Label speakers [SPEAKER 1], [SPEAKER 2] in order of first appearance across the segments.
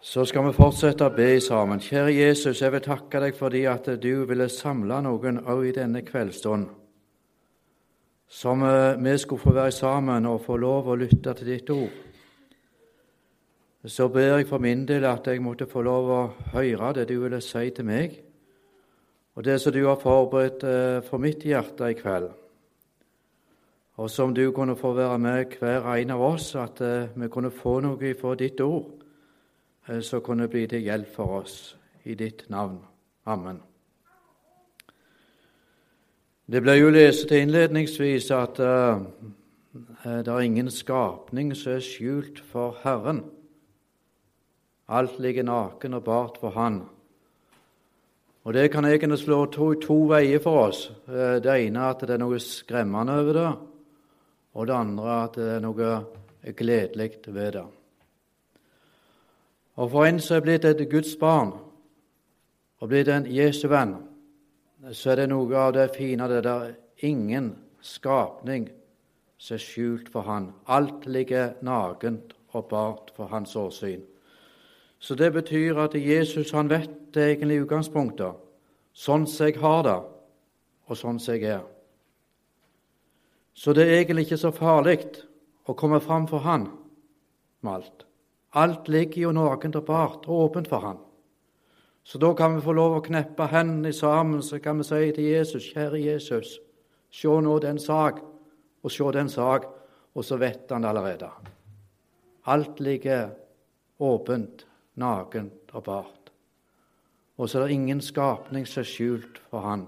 [SPEAKER 1] Så skal vi fortsette å be sammen. Kjære Jesus, jeg vil takke deg fordi at du ville samle noen òg i denne kveldsstund, som eh, vi skulle få være sammen og få lov å lytte til ditt ord. Så ber jeg for min del at jeg måtte få lov å høre det du ville si til meg, og det som du har forberedt eh, for mitt hjerte i kveld, og som du kunne få være med hver en av oss, at eh, vi kunne få noe fra ditt ord Eh, så kunne bli til hjelp for oss i ditt navn. Amen. Det ble jo lest innledningsvis at uh, det er ingen skapning som er skjult for Herren. Alt ligger naken og bart for Han. Og Det kan egentlig slå to, to veier for oss. Det ene er at det er noe skremmende over det, og det andre er at det er noe gledelig ved det. Og for en som er blitt et Guds barn og blitt en Jesu venn, så er det noe av det fine det der ingen skapning som er skjult for Han. Alt ligger nakent og bart for Hans åsyn. Så det betyr at Jesus han vet det egentlig utgangspunktet. Sånn som jeg har det, og sånn som jeg er. Så det er egentlig ikke så farlig å komme fram for Han med alt. Alt ligger jo nakent og åpent for Han. Så da kan vi få lov å kneppe hendene sammen, så kan vi si til Jesus, kjære Jesus, se nå den sak, og se den sak, og så vet han det allerede. Alt ligger åpent, nakent og bart. Og så er det ingen skapning som er skjult for Han.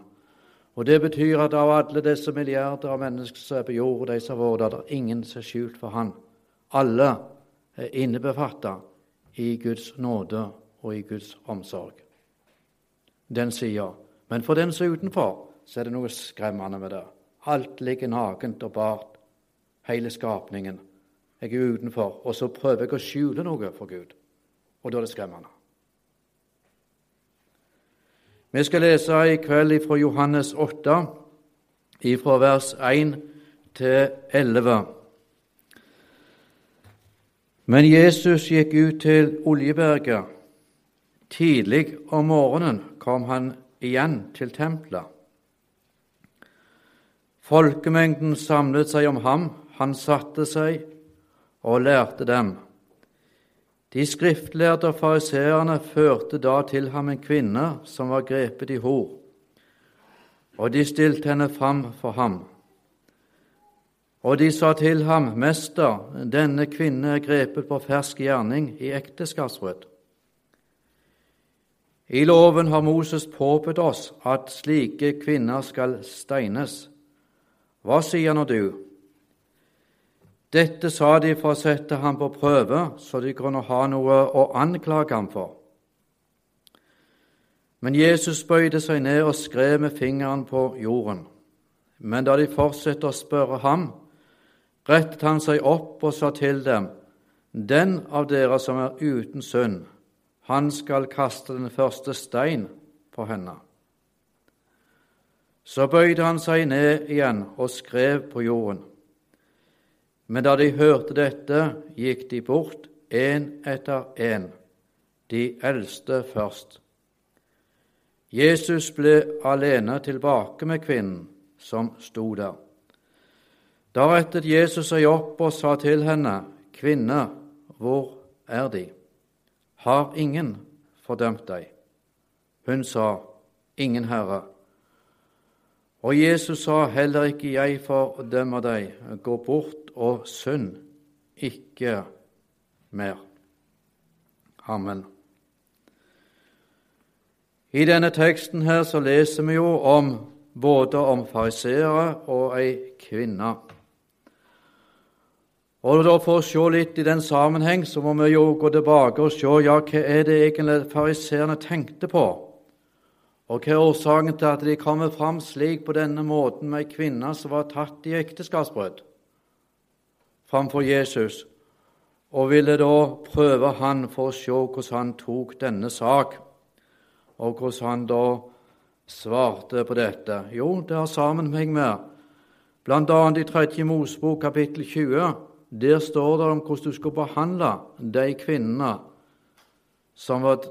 [SPEAKER 1] Og Det betyr at av alle disse milliarder av mennesker som er på jord, de som har vært der, er ingen som er skjult for Han. Alle innebefatta i Guds nåde og i Guds omsorg. Den sier, Men for den som er utenfor, så er det noe skremmende med det. Alt ligger nakent og bart, hele skapningen. Jeg er utenfor, og så prøver jeg å skjule noe for Gud. Og da er det skremmende. Vi skal lese i kveld fra Johannes 8, fra vers 1 til 11. Men Jesus gikk ut til Oljeberget. Tidlig om morgenen kom han igjen til tempelet. Folkemengden samlet seg om ham. Han satte seg og lærte dem. De skriftlærde og fariseerne førte da til ham en kvinne som var grepet i hor, og de stilte henne fram for ham. Og de sa til ham, Mester, denne kvinne er grepet på fersk gjerning i ekteskapsbrudd. I loven har Moses påbudt oss at slike kvinner skal steines. Hva sier nå du? Dette sa de for å sette ham på prøve, så de kunne ha noe å anklage ham for. Men Jesus bøyde seg ned og skrev med fingeren på jorden. Men da de fortsatte å spørre ham, rettet han seg opp og sa til dem, Den av dere som er uten synd, han skal kaste den første stein på henne. Så bøyde han seg ned igjen og skrev på jorden. Men da de hørte dette, gikk de bort, én etter én, de eldste først. Jesus ble alene tilbake med kvinnen som sto der. Da rettet Jesus seg opp og sa til henne, Kvinne, hvor er De? Har ingen fordømt deg? Hun sa, Ingen Herre. Og Jesus sa, Heller ikke jeg fordømmer deg. Gå bort og synd ikke mer. Amen. I denne teksten her så leser vi jo om både om fariseere og ei kvinne. Og For å se litt i den sammenheng så må vi jo gå tilbake og se ja, hva er det egentlig fariseerne tenkte på, og hva er årsaken til at de kommer fram slik på denne måten med ei kvinne som var tatt i ekteskapsbrudd framfor Jesus, og ville da prøve han for å se hvordan han tok denne sak, og hvordan han da svarte på dette. Jo, det har sammenheng med bl.a. i 3. Mosebok kapittel 20 der står det om hvordan du skal behandle de kvinnene som, var,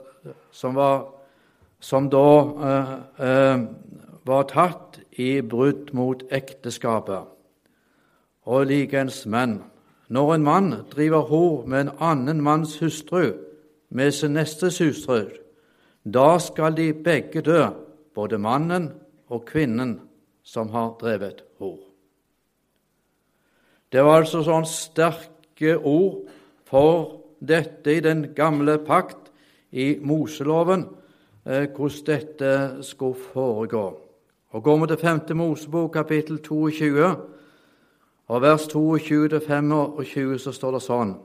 [SPEAKER 1] som, var, som da eh, eh, var tatt i brudd mot ekteskapet. Og likeens menn. Når en mann driver hor med en annen manns hustru, med sin nestes hustru, da skal de begge dø, både mannen og kvinnen som har drevet hor. Det var altså sånn sterke ord for dette i den gamle pakt, i Moseloven, eh, hvordan dette skulle foregå. Og Går vi til 5. Mosebok, kapittel 22, og vers 22-25, så står det sånn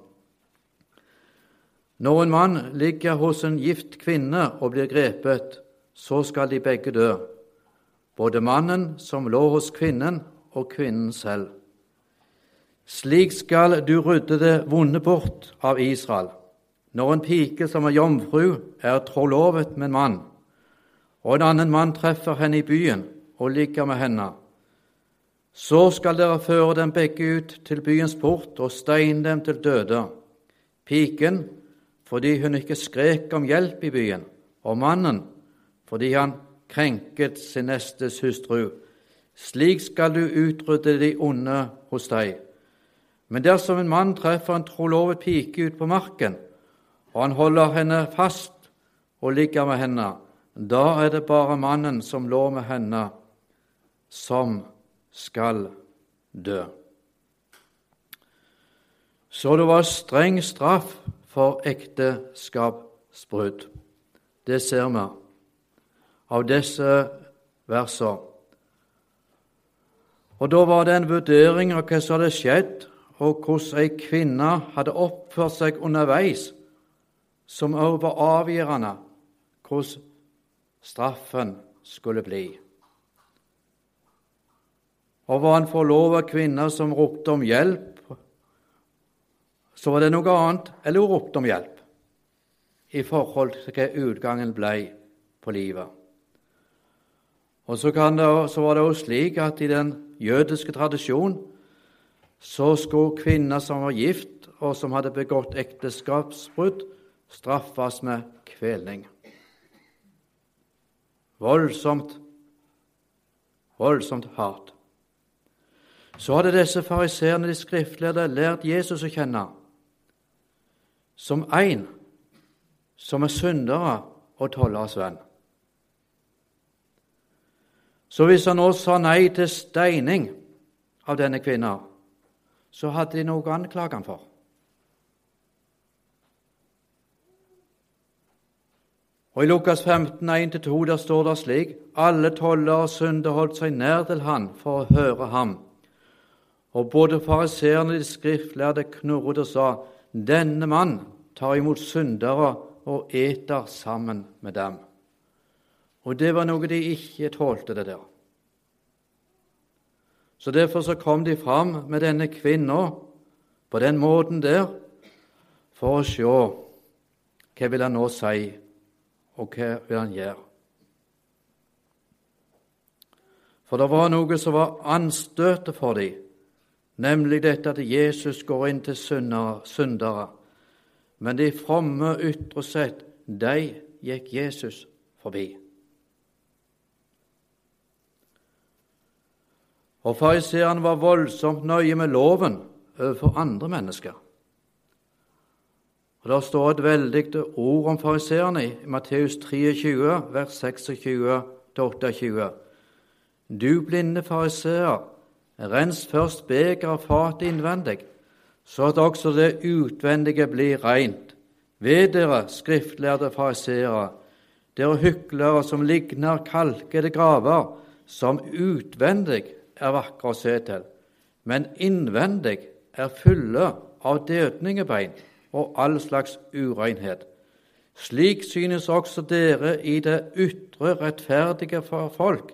[SPEAKER 1] Når en mann ligger hos en gift kvinne og blir grepet, så skal de begge dø, både mannen som lå hos kvinnen, og kvinnen selv. Slik skal du rydde det vonde bort av Israel. Når en pike som er jomfru, er trolovet med en mann, og en annen mann treffer henne i byen og ligger med henne, så skal dere føre dem begge ut til byens port og steine dem til døde. Piken fordi hun ikke skrek om hjelp i byen, og mannen fordi han krenket sin nestes hustru. Slik skal du utrydde de onde hos deg. Men dersom en mann treffer en trolovet pike ute på marken, og han holder henne fast og ligger med henne, da er det bare mannen som lå med henne, som skal dø. Så det var streng straff for ekteskapsbrudd. Det ser vi av disse versene. Og da var det en vurdering av hva som hadde skjedd og hvordan ei kvinne hadde oppført seg underveis, som også var avgjørende hvordan straffen skulle bli. Og var en forlova kvinne som ropte om hjelp, så var det noe annet eller hun ropte om hjelp i forhold til hva utgangen ble på livet. Og så, det, så var det også slik at i den jødiske tradisjonen så skulle kvinner som var gift, og som hadde begått ekteskapsbrudd, straffes med kvelning. Voldsomt, voldsomt hardt. Så hadde disse fariseerne, de skriftlærde, lært Jesus å kjenne som en som er syndere og tolleres venn. Så hvis han nå sa nei til steining av denne kvinnen, så hadde de noe å anklage ham for. Og I Lukas 15, 1-2 der står det slik.: Alle tollere og syndere holdt seg nær til han for å høre ham. Og både fariseerne og de skriftlærde knurret og sa:" Denne mann tar imot syndere og eter sammen med dem. Og det var noe de ikke tålte, det der. Så Derfor så kom de fram med denne kvinna på den måten der for å se hva vil han nå si, og hva vil han gjøre. For det var noe som var anstøtet for dem, nemlig dette at Jesus går inn til syndere. Men de fromme ytre sett, de gikk Jesus forbi. Og fariseerne var voldsomt nøye med loven overfor andre mennesker. Og Det står et veldig ord om fariseerne i Matteus 23, vers 26-28. Du blinde fariseer, rens først beger og fat innvendig, så at også det utvendige blir reint. Ved dere, skriftlærde fariseere, dere hyklere som ligner kalkede graver, som utvendig er vakre å se til, men innvendig er fulle av dødningebein og all slags urenhet. Slik synes også dere i det ytre rettferdige for folk,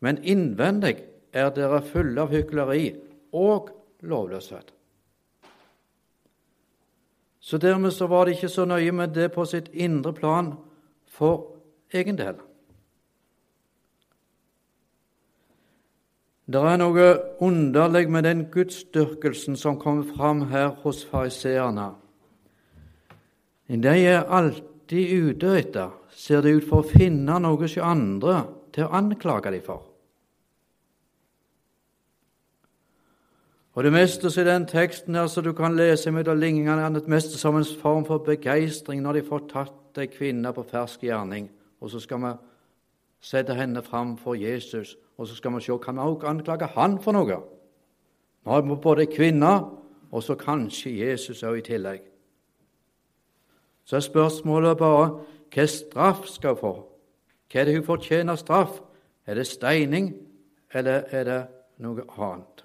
[SPEAKER 1] men innvendig er dere fulle av hykleri og lovløshet. Så dermed så var det ikke så nøye med det på sitt indre plan for egen del. Det er noe underlig med den gudsdyrkelsen som kommer fram her hos fariseerne. De er alltid ute etter, ser det ut for å finne noe hos andre til å anklage dem for. Og Det meste i den teksten her, så du kan lese med ligningene, er det meste som en form for begeistring når de får tatt ei kvinne på fersk gjerning, og så skal vi sette henne fram for Jesus, og så skal vi se kan vi også anklage han for noe. Nå har vi både kvinne og så kanskje Jesus òg i tillegg. Så er spørsmålet bare hva straff skal hun få. Hva er det hun fortjener straff? Er det steining, eller er det noe annet?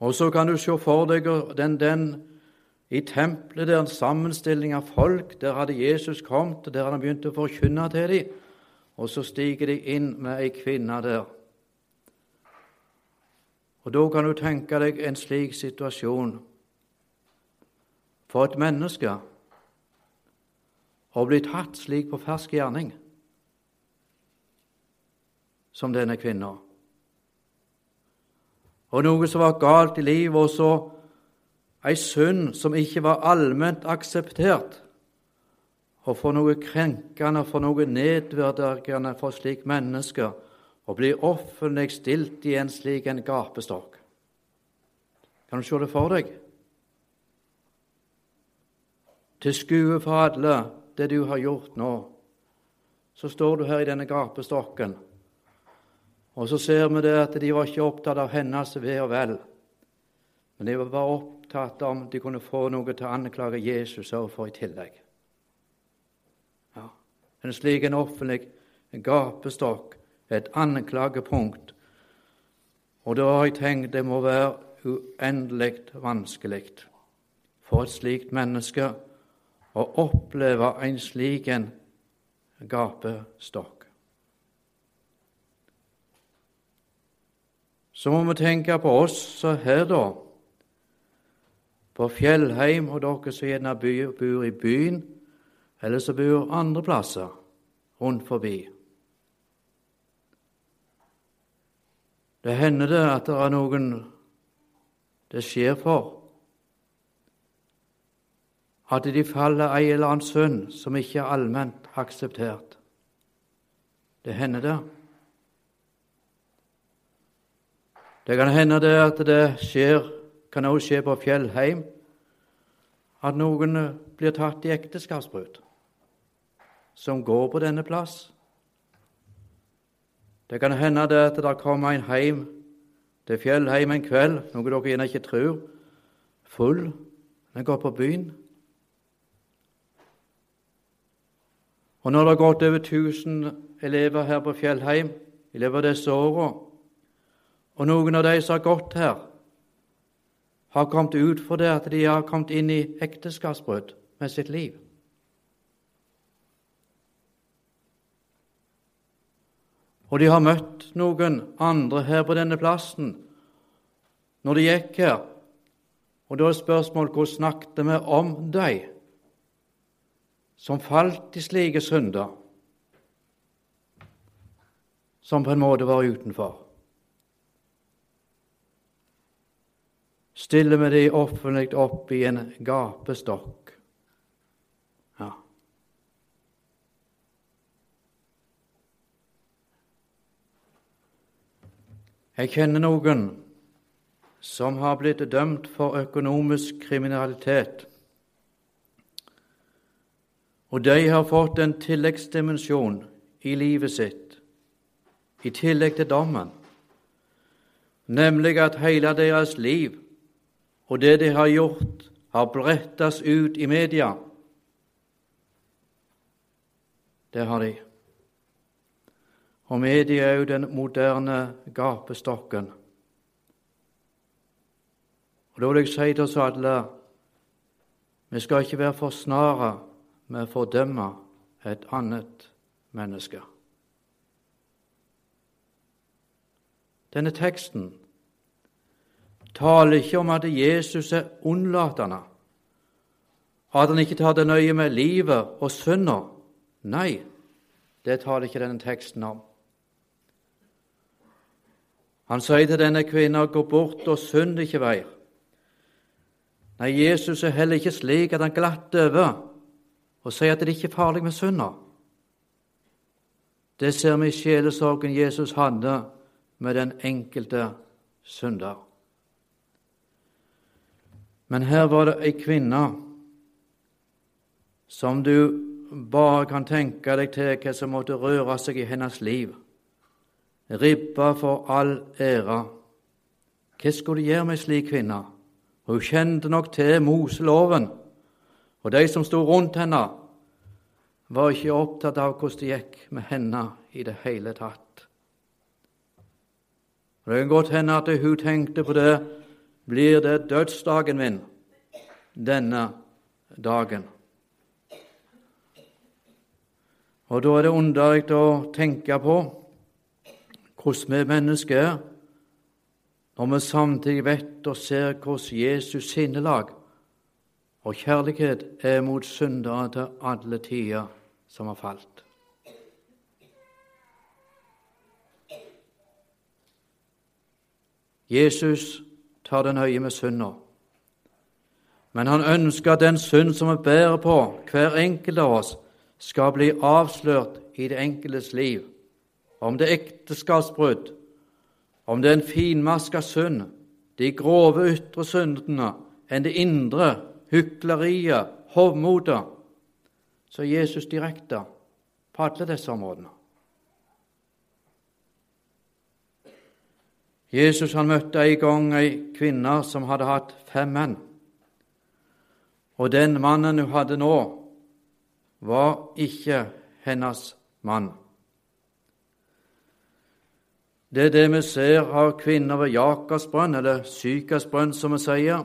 [SPEAKER 1] Og så kan du se for deg den, den i tempelet, der en sammenstilling av folk, der hadde Jesus kommet, og der han begynt å forkynne til dem. Og så stiger de inn med ei kvinne der. Og da kan du tenke deg en slik situasjon for et menneske å bli tatt slik på fersk gjerning som denne kvinna og noe som var galt i livet, og så ei synd som ikke var allment akseptert, og for noe krenkende, for noe nedverdigende for slik menneske å bli offentlig stilt i en slik en gapestokk. Kan du se det for deg? Til skue for alle det du har gjort nå, så står du her i denne gapestokken og så ser vi det at de var ikke opptatt av hennes ve og vel, men de var bare opptatt om de kunne få noe til å anklage Jesus overfor i tillegg. Ja, En slik en offentlig gapestokk, et anklagepunkt. Og da har jeg tenkt det må være uendelig vanskelig for et slikt menneske å oppleve en slik en gapestokk. Så må vi tenke på oss her, da. På Fjellheim og dere som gjerne bor i byen, eller som bor andre plasser rundt forbi. Det hender det at det er noen det skjer for. At de faller ei eller annen synd som ikke er allment akseptert. Det hender det. Det kan hende det at det skjer, kan også skje på Fjellheim, at noen blir tatt i ekteskapsbrudd, som går på denne plass. Det kan hende det at det kommer en heim til Fjellheim en kveld, noe dere gjerne ikke tror, full, men går på byen. Og når det har gått over 1000 elever her på Fjellheim i løpet av disse åra, og noen av de som har gått her, har kommet ut for det at de har kommet inn i ekteskapsbrudd med sitt liv. Og de har møtt noen andre her på denne plassen når de gikk her. Og da er spørsmålet hvordan snakket vi om dem som falt i slike synder, som på en måte var utenfor? Stiller vi dem offentlig opp i en gapestokk. Ja. Jeg kjenner noen som har blitt dømt for økonomisk kriminalitet. Og de har fått en tilleggsdimensjon i livet sitt, i tillegg til dommen, nemlig at hele deres liv og det de har gjort, har brettes ut i media. Det har de. Og media er jo den moderne gapestokken. Og Da vil jeg si til oss alle vi skal ikke være for snare med å fordømme et annet menneske. Denne teksten taler ikke om at Jesus er unnlatende, at han ikke tar det nøye med livet og synda. Nei, det taler ikke denne teksten om. Han sier til denne kvinna, 'Gå bort og synd ikke mer'. Nei, Jesus er heller ikke slik at han glatt over og sier at det ikke er farlig med synder. Det ser vi i sjelesorgen Jesus hadde med den enkelte synder. Men her var det ei kvinne som du bare kan tenke deg til hva som måtte røre seg i hennes liv. Ribba for all ære. Hva skulle du gjøre med ei slik kvinne? Hun kjente nok til Moseloven, og de som sto rundt henne, var ikke opptatt av hvordan det gikk med henne i det hele tatt. Det kan godt hende at hun tenkte på det blir det dødsdagen min denne dagen. Og da er det underlig å tenke på hvordan vi mennesker er, når vi samtidig vet og ser hvordan Jesus sinnelag og kjærlighet er mot syndere til alle tider som har falt. Jesus tar det nøye med synda, men han ønsker at den synd som vi bærer på, hver enkelt av oss, skal bli avslørt i det enkeltes liv. Om det er ekteskapsbrudd, om det er en finmaska synd, de grove ytre syndene enn det indre, hykleriet, hovmodet, så er Jesus direkte på alle disse områdene. Jesus han møtte en gang ei kvinne som hadde hatt fem menn. Og den mannen hun hadde nå, var ikke hennes mann. Det er det vi ser av kvinner ved Jakobsbrønn, eller Sykasbrønn, som vi sier.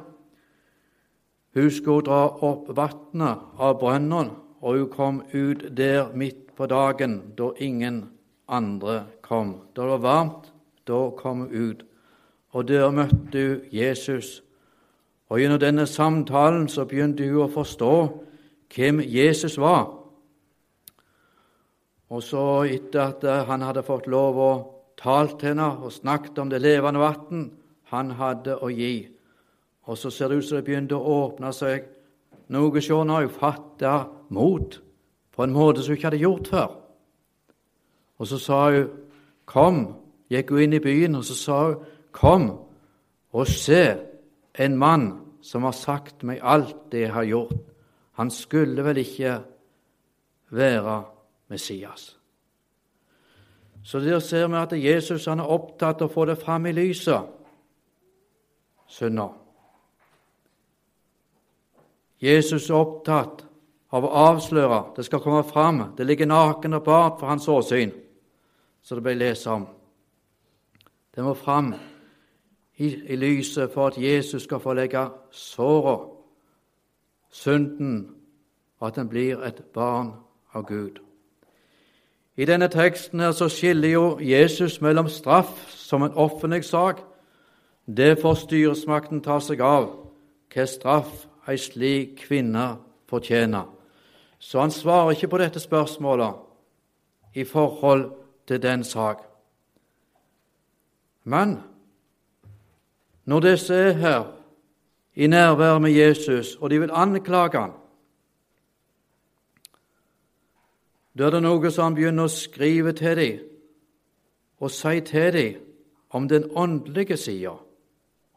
[SPEAKER 1] Hun skulle dra opp vannet av brønnen, og hun kom ut der midt på dagen, da ingen andre kom. Da det var varmt, da kom hun ut, og der møtte hun Jesus. Og gjennom denne samtalen så begynte hun å forstå hvem Jesus var. Og så, etter at han hadde fått lov å tale til henne og snakket om det levende vann han hadde å gi, og så ser det ut som det begynte å åpne seg noe se nå hun fatta mot på en måte som hun ikke hadde gjort før. Og så sa hun 'Kom', gikk hun inn i byen, og så sa hun, 'Kom og se en mann som har sagt meg alt det jeg har gjort.' Han skulle vel ikke være Messias. Så der ser vi at Jesus han er opptatt av å få det fram i lyset, synder. Jesus er opptatt av å avsløre. Det skal komme fram. Det ligger naken og bart for hans åsyn, som det ble lest om. Det må fram i, i, lyset for at Jesus skal få legge såret, synden, og at en blir et barn av Gud. I denne teksten her så skiller jo Jesus mellom straff som en offentlig sak. Det får styresmakten ta seg av, hva straff ei slik kvinne fortjener. Så han svarer ikke på dette spørsmålet i forhold til den sak. Men når disse er her i nærvær med Jesus, og de vil anklage ham, da er det noe som han begynner å skrive til dem og si til dem om den åndelige sida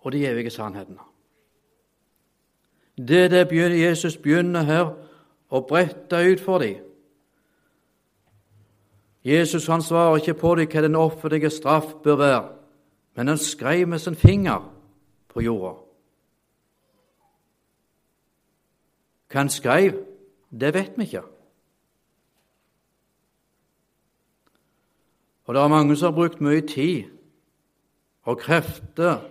[SPEAKER 1] og de evige sannhetene. Det er det Jesus begynner her å brette ut for dem. Jesus han svarer ikke på dem hva den offentlige straff bør være, men han skrev med sin finger på jorda. Hva han skrev, det vet vi ikke. Og det er mange som har brukt mye tid og krefter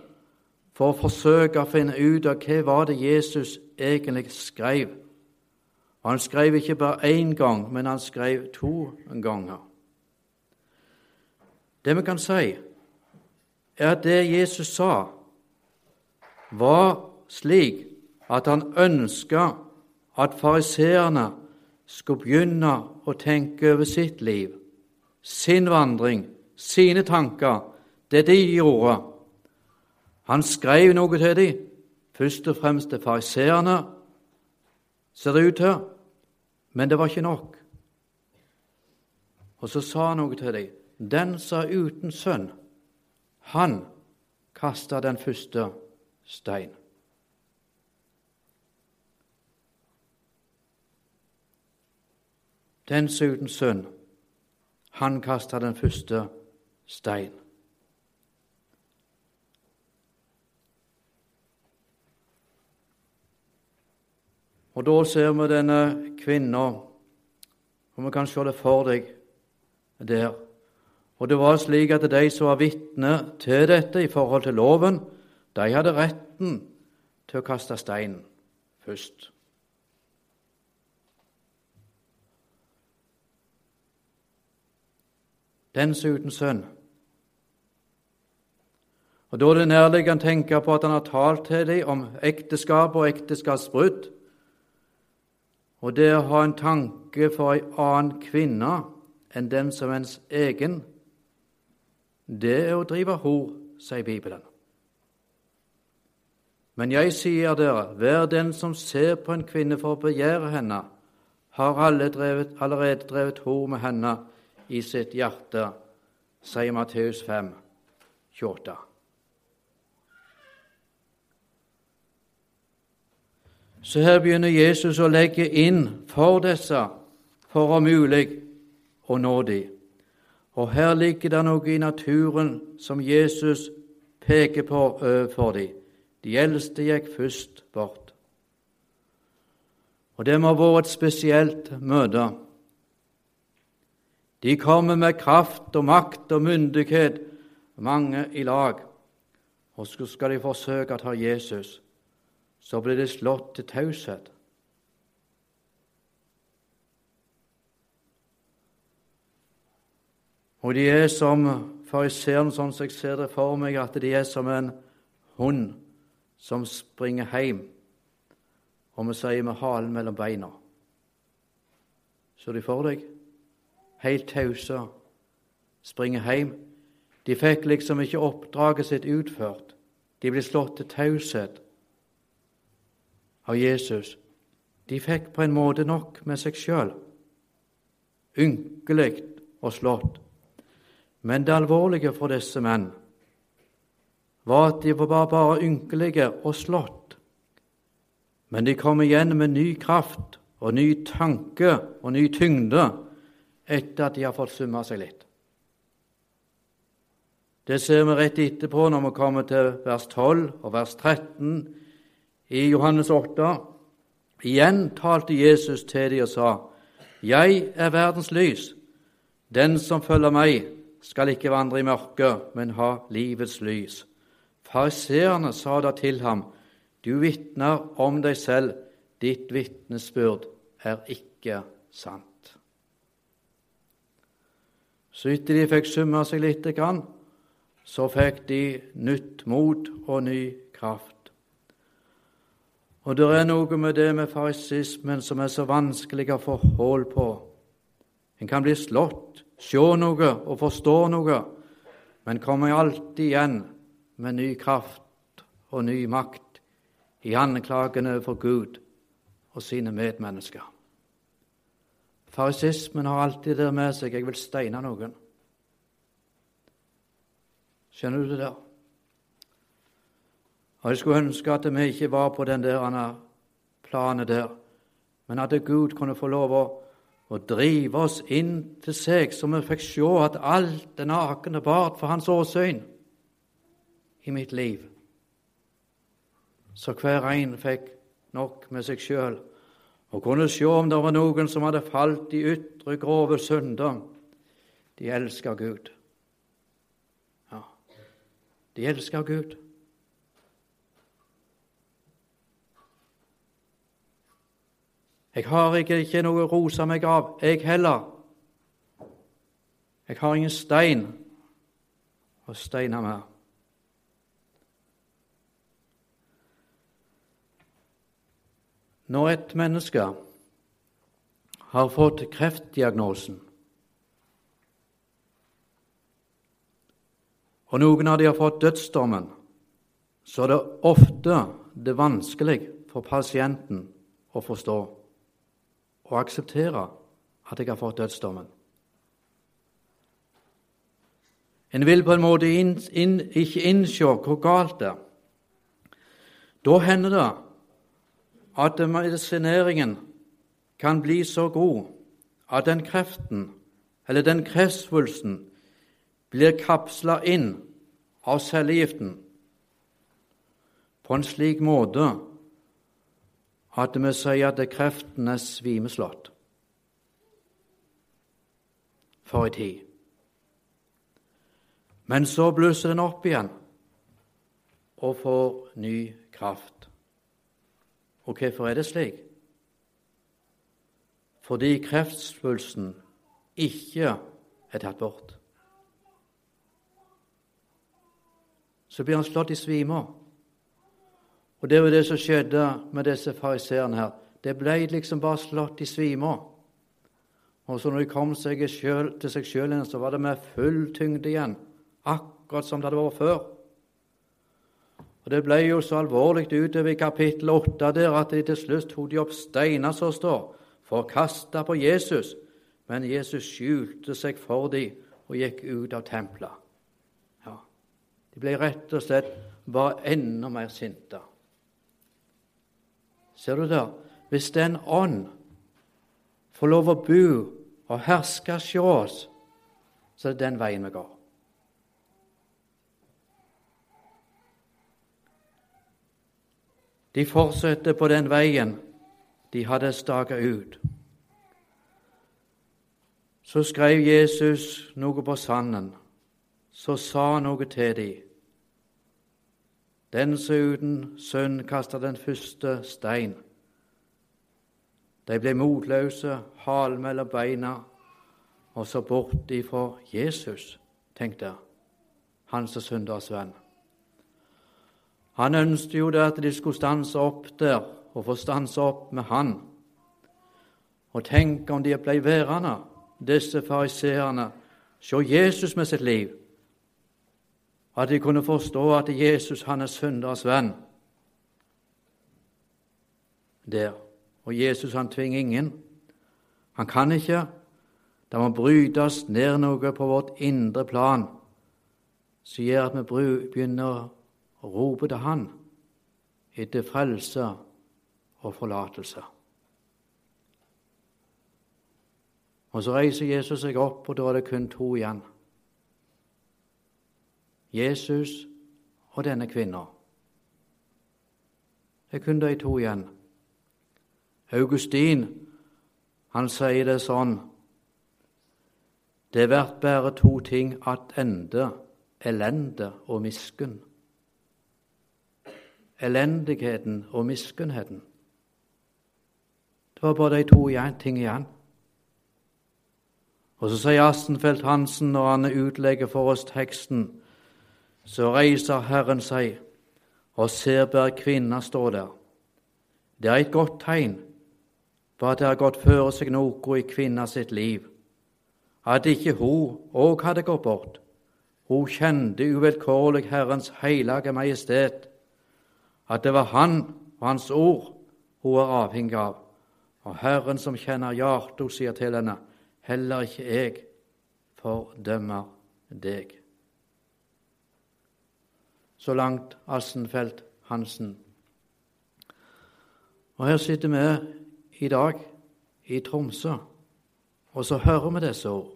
[SPEAKER 1] for å forsøke å finne ut av hva var det Jesus egentlig skrev. Og Han skrev ikke bare én gang, men han skrev to ganger. Det vi kan si, er at det Jesus sa, var slik at han ønska at fariseerne skulle begynne å tenke over sitt liv, sin vandring, sine tanker, det de gjorde han skrev noe til dem først og fremst til fariseerne, ser det ut til, men det var ikke nok. Og så sa han noe til dem. Den som er uten sønn, han kasta den første stein. Den som uten sønn, han kasta den første stein. Og da ser vi denne kvinna, og vi kan se det for deg der. Og det var slik at de som var vitne til dette i forhold til loven, de hadde retten til å kaste stein først. Den som uten sønn. Og Da er det nærliggende å tenke på at han har talt til dem om ekteskap og ekteskapsbrudd. Og det å ha en tanke for ei annen kvinne enn den som ens egen, det er å drive hor, sier Bibelen. Men jeg sier dere, hver den som ser på en kvinne for å begjære henne, har drevet, allerede drevet hor med henne i sitt hjerte, sier Matteus 5, 28. Så her begynner Jesus å legge inn for disse for om mulig å nå dem. Og her ligger det noe i naturen som Jesus peker på overfor dem. De eldste gikk først bort. Og det må ha vært et spesielt møte. De kommer med kraft og makt og myndighet, mange i lag, og så skal de forsøke å ta Jesus så blir de slått til taushet. Og de er som fariseeren, sånn som jeg ser det for meg, at de er som en hund som springer hjem, og vi sier med halen mellom beina. Så de for deg? Helt tause, springer hjem. De fikk liksom ikke oppdraget sitt utført. De ble slått til taushet av Jesus, de fikk på en måte nok med seg sjøl. Ynkelig og slått. Men det alvorlige for disse menn var at de var bare ynkelige og slått. Men de kom igjen med ny kraft og ny tanke og ny tyngde etter at de har fått summa seg litt. Det ser vi rett etterpå når vi kommer til vers 12 og vers 13 i Johannes 8. Igjen talte Jesus til dem og sa, Jeg er verdens lys. Den som følger meg, skal ikke vandre i mørket, men ha livets lys. Fariseerne sa da til ham, Du vitner om deg selv, ditt vitnesbyrd er ikke sant. Så etter de fikk summa seg lite grann, så fikk de nytt mot og ny kraft. Og det er noe med det med farisismen som er så vanskelig å få hull på. En kan bli slått, se noe og forstå noe, men kommer alltid igjen med ny kraft og ny makt i anklagene for Gud og sine medmennesker. Farisismen har alltid det med seg 'jeg vil steine noen'. Skjønner du det der? Og Jeg skulle ønske at vi ikke var på den der planet der, men at Gud kunne få lov å, å drive oss inn til seg, så vi fikk se at alt det nakne og bart for Hans åsyn i mitt liv. Så hver en fikk nok med seg sjøl og kunne se om det var noen som hadde falt i ytre, grove synder. De elsker Gud. Ja, de elsker Gud. Jeg har ikke, ikke noe å rose meg av, jeg heller. Jeg har ingen stein å steine med. Når et menneske har fått kreftdiagnosen, og noen av dem har fått dødsdommen, så er det ofte det vanskelig for pasienten å forstå og akseptere at jeg har fått dødsdommen. En vil på en måte inn, inn, ikke innse hvor galt det er. Da hender det at medisineringen kan bli så god at den kreften, eller den kreftsvulsten, blir kapsla inn av cellegiften på en slik måte at vi si at kreftene er svimeslått for en tid. Men så blusser den opp igjen og får ny kraft. Og hvorfor er det slik? Fordi kreftspulsen ikke er tatt bort. Så blir han slått i svime. Og det var det som skjedde med disse fariseerne her. Det ble liksom bare slått i svime. Og så når de kom seg selv, til seg sjøl igjen, så var det med full tyngde igjen akkurat som det hadde vært før. Og Det ble jo så alvorlig utover i kapittel 8 der at de til slutt tok de opp steiner som står, for å kaste på Jesus. Men Jesus skjulte seg for dem og gikk ut av tempelet. Ja, De ble rett og slett bare enda mer sinte. Ser du der? Hvis den ånd får lov å bo og herske hos oss, så er det den veien vi går. De fortsatte på den veien de hadde staket ut. Så skrev Jesus noe på sanden, så sa han noe til dem. Den som uten sønn kasta den første stein. De ble motløse, halen mellom beina, og så bort ifra Jesus, tenkte jeg, hans synders venn. Han ønsket jo det at de skulle stanse opp der og få stanse opp med han. Og tenk om de ble værende, disse fariseerne, se Jesus med sitt liv. At de kunne forstå at Jesus han er synders venn. Der. Og Jesus han tvinger ingen. Han kan ikke. Det må brytes ned noe på vårt indre plan som gjør at vi begynner å rope til Han etter frelse og forlatelse. Og Så reiser Jesus seg opp, og da er det kun to igjen. Jesus og denne kvinna. Det er kun de to igjen. Augustin han sier det sånn Det blir bare to ting attende elende og miskunn elendigheten og miskunnheten. Det var bare de to ting igjen. Og så sier Astenfeldt Hansen når han utlegger for oss teksten, så reiser Herren seg og ser bare kvinna stå der. Det er et godt tegn på at det har gått føre seg noe i kvinna sitt liv, at ikke hun òg hadde gått bort. Hun kjente uvilkårlig Herrens hellige majestet at det var Han og Hans ord hun er avhengig av. Og Herren som kjenner hjertet, sier til henne, heller ikke jeg fordømmer deg. Så langt Assenfeldt Hansen. Og her sitter vi i dag i Tromsø, og så hører vi disse ord.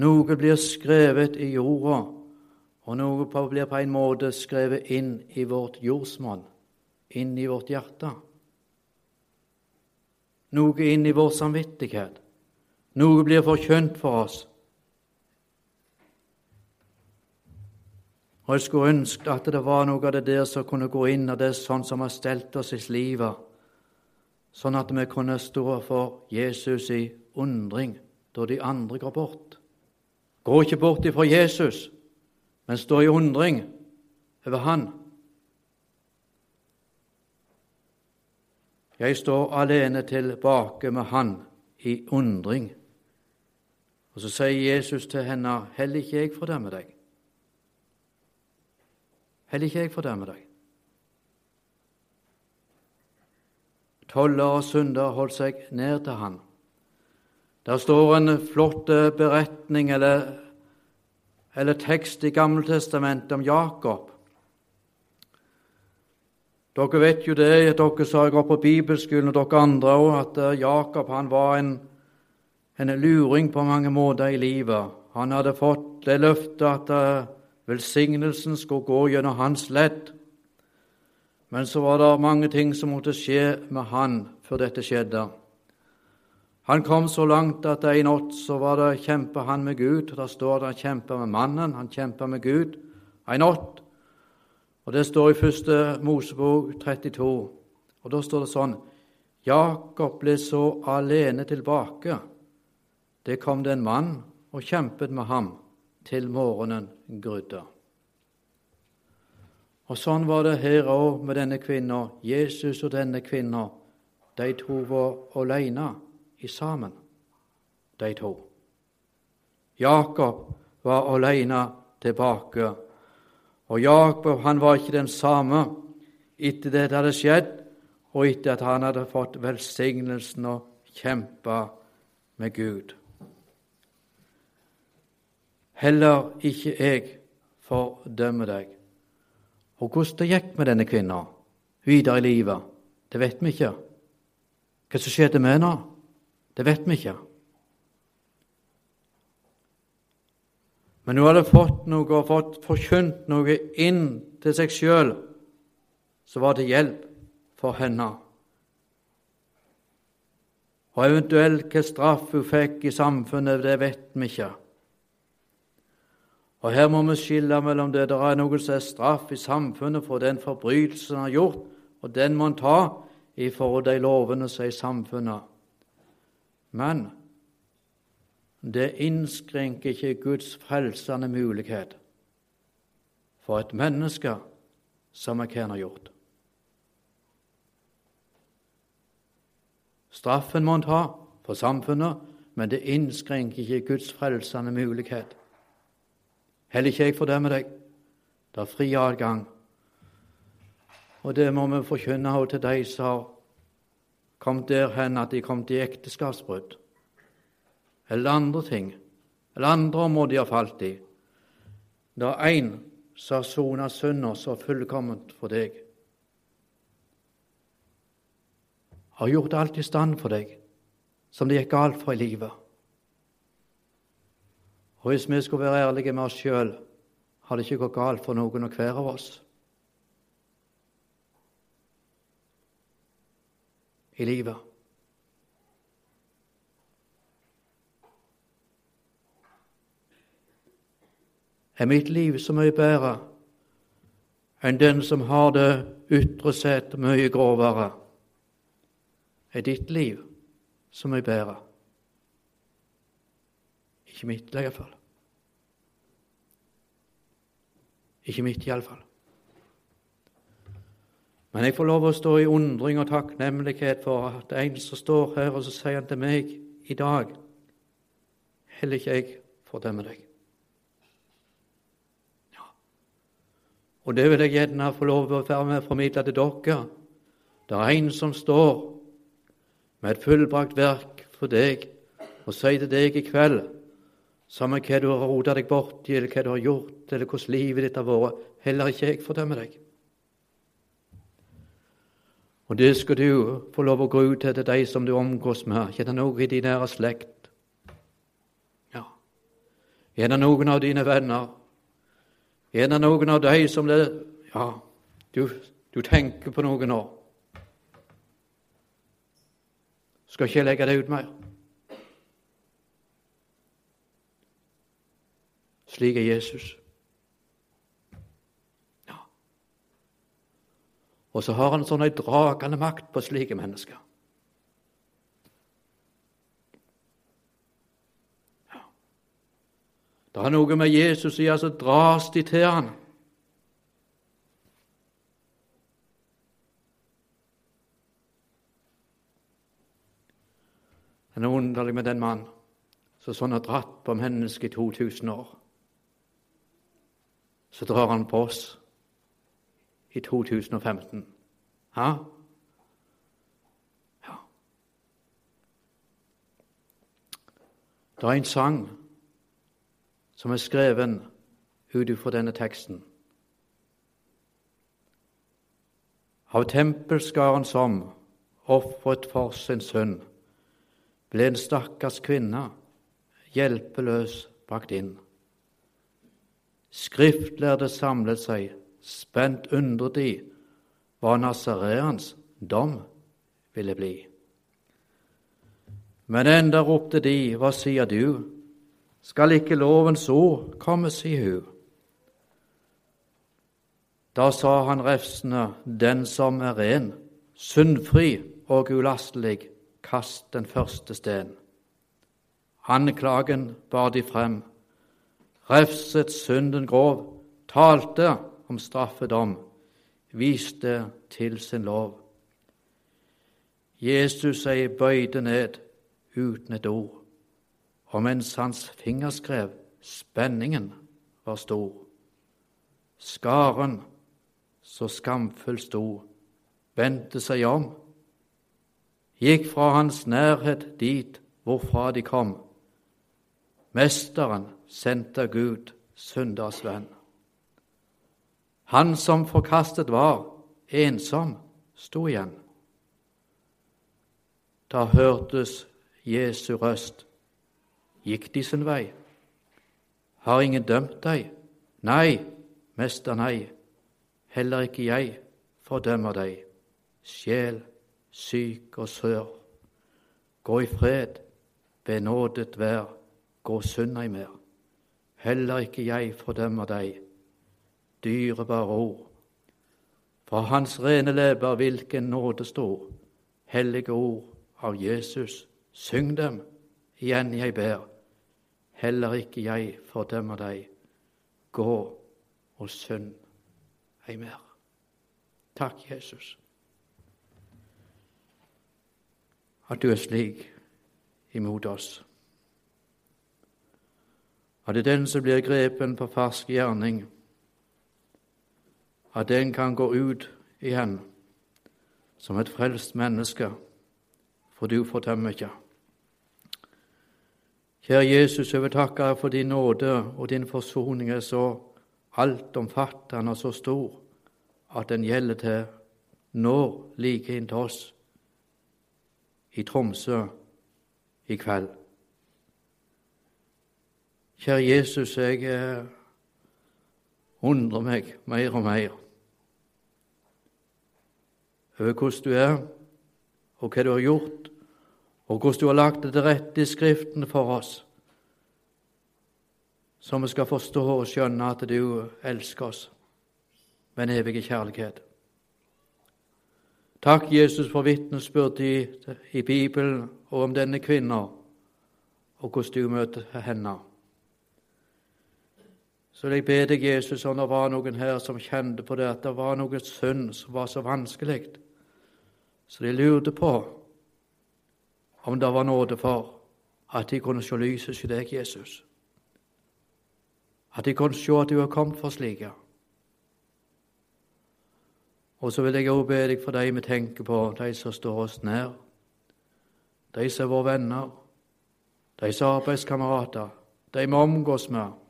[SPEAKER 1] Noe blir skrevet i jorda og noe blir på en måte skrevet inn i vårt jordsmonn, inn i vårt hjerte. Noe inn i vår samvittighet. Noe blir forkjønt for oss. Og Jeg skulle ønske at det var noe av det der som kunne gå inn, og det sånn som har stelt oss i livet, sånn at vi kunne stå for Jesus i undring da de andre går bort. Gå ikke bort ifra Jesus men står i undring over Han. Jeg står alene tilbake med Han i undring. Og så sier Jesus til henne, heller ikke jeg fordømmer deg. Heller ikke jeg fordømmer deg. Toller og synder holdt seg ned til han. Der står en flott eh, beretning eller, eller tekst i Gammeltestamentet om Jakob. Dere vet jo det, dere som går på bibelskolen, og dere andre òg, at eh, Jakob han var en, en luring på mange måter i livet. Han hadde fått det løftet at eh, velsignelsen skulle gå gjennom hans ledd. Men så var det mange ting som måtte skje med han før dette skjedde. Han kom så langt at en natt så var det kjempa han med Gud. Der står det han kjempa med mannen, han kjempa med Gud en natt. Og Det står i første Mosebok 32. Og Da står det sånn Jakob ble så alene tilbake. Det kom det en mann og kjempet med ham til morgenen grudde. Og Sånn var det her òg med denne kvinna. Jesus og denne kvinna, de to var alene i sammen, de to. Jakob var alene tilbake. Og Jakob han var ikke den samme etter det hadde skjedd, og etter at han hadde fått velsignelsen og kjempa med Gud. Heller ikke jeg fordømmer deg. Og hvordan det gikk med denne kvinna videre i livet, det vet vi ikke. Hva som skjedde med henne, det vet vi ikke. Men hun hadde fått noe og fått forkynt noe inn til seg sjøl som var til hjelp for henne. Og eventuelt hva straff hun fikk i samfunnet, det vet vi ikke. Og Her må vi skille mellom det der er noe som er straff i samfunnet for den forbrytelsen han har gjort, og den må han ta i forhold til de lovene som er i samfunnet. Men det innskrenker ikke Guds frelsende mulighet for et menneske som hva han har gjort. Straffen må han ta for samfunnet, men det innskrenker ikke Guds frelsende mulighet. Heller ikke jeg fordømmer deg. Det er fri adgang. Og det må vi forkynne også til de som har kommet der hen at de kom til ekteskapsbrudd, eller andre ting, eller andre områder de har falt i. Det er én som har sona synda så fullkomment for deg, har gjort alt i stand for deg som det gikk galt for i livet. Og hvis vi skulle være ærlige med oss sjøl, har det ikke gått galt for noen og hver av oss. I livet. Er mitt liv så mye bedre enn den som har det ytre sett mye grovere? Er ditt liv så mye bedre? Ikke mitt, iallfall. Ikke mitt, iallfall. Men jeg får lov å stå i undring og takknemlighet for at en som står her, og så sier han til meg i dag Heller ikke jeg fordømmer deg. Ja. Og det vil jeg gjerne få lov å være med og formidle til dere. Det er en som står med et fullbrakt verk for deg og sier til deg i kveld samme hva du har rota deg borti, eller hva du har gjort, eller hvordan livet ditt har vært. Heller ikke jeg fordømmer deg. Og det skal du få lov å gå ut til, til de som du omgås med. Er det noe i din nære slekt? Ja. Er det noen av dine venner? Er det noen av de som det Ja, du, du tenker på noen nå. Skal ikke jeg legge det ut mer? Slik er Jesus. Ja. Og så har han sånn ei dragende makt på slike mennesker. Ja. Det er noe med Jesus i altså dras de til han. Det er noe underlig med den mannen som sånn har dratt på mennesket i 2000 år så drar han på oss i 2015. Ha? Ja. Det er en sang som er skreven ut ifra denne teksten. Av tempelskaren som ofret for sin sønn, ble en stakkars kvinne hjelpeløs brakt inn. Skriftlærde samlet seg, spent undret de hva Nasareans dom ville bli. Men enda ropte de, hva sier du, skal ikke lovens ord komme, sier hun. Da sa han refsende, den som er ren, syndfri og ulastelig, kast den første sten. Anklagen bar de frem, refset synden grov, talte om straffedom, viste til sin lov. Jesus seg bøyde ned uten et ord, og mens hans fingerskrev spenningen var stor. Skaren, så skamfull sto, vendte seg om, gikk fra hans nærhet dit hvorfra de kom. Mesteren sendte Gud, synders venn. Han som forkastet var, ensom, sto igjen. Da hørtes Jesu røst. Gikk de sin vei? Har ingen dømt deg? Nei, mester, nei. Heller ikke jeg fordømmer deg. Sjel, syk og sør. Gå i fred, benådet vær gå synd ei mer. Heller ikke jeg fordømmer deg, dyrebare ord. Fra hans rene leber hvilken nåde står. hellige ord av Jesus, syng dem, igjen jeg ber. Heller ikke jeg fordømmer deg, gå og synd ei mer. Takk, Jesus, at du er slik imot oss at det er den som blir grepen på fersk gjerning, at den kan gå ut igjen som et frelst menneske, for du fordømmer ikke. Kjære Jesus, jeg vil takke deg for din nåde og din forsoning er så altomfattende og så stor at den gjelder til nå like inntil oss i Tromsø i kveld. Kjære Jesus, jeg eh, undrer meg mer og mer over hvordan du er, og hva du har gjort, og hvordan du har lagt det til rette i Skriften for oss, så vi skal forstå og skjønne at du elsker oss med en evig kjærlighet. Takk, Jesus, for vitnesbyrd i, i Bibelen og om denne kvinna, og hvordan du møter henne. Så vil jeg be deg, Jesus, om det var noen her som kjente på det, at det var noe synd som var så vanskelig, så de lurte på om det var nåde for at de kunne se lyset i deg, Jesus. At de kunne se at du har kommet for slike. Og så vil jeg også be deg for de vi tenker på, de som står oss nær, de som er våre venner, de som er arbeidskamerater, de vi omgås med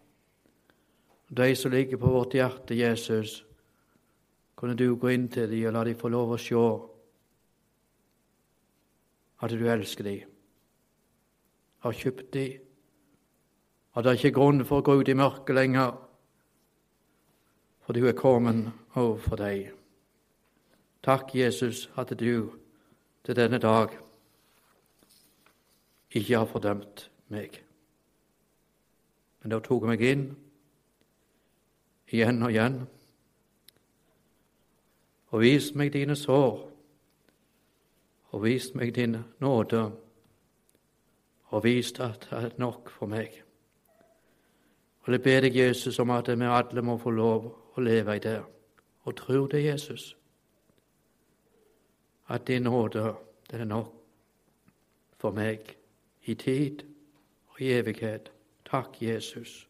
[SPEAKER 1] de som ligger på vårt hjerte, Jesus, kunne du gå inn til dem og la dem få lov å se at du elsker dem, har kjøpt dem, at det er ikke grunn for å gå ut i mørket lenger, for du er kommet overfor deg. Takk, Jesus, at du til denne dag ikke har fordømt meg. Men du tok meg inn igjen og igjen. Og vis meg dine sår, og vis meg din nåde, og vis at det er nok for meg. Og Jeg ber deg, Jesus, om at vi alle må få lov å leve i det, og tro det, Jesus, at din nåde, den er nok for meg i tid og i evighet. Takk, Jesus.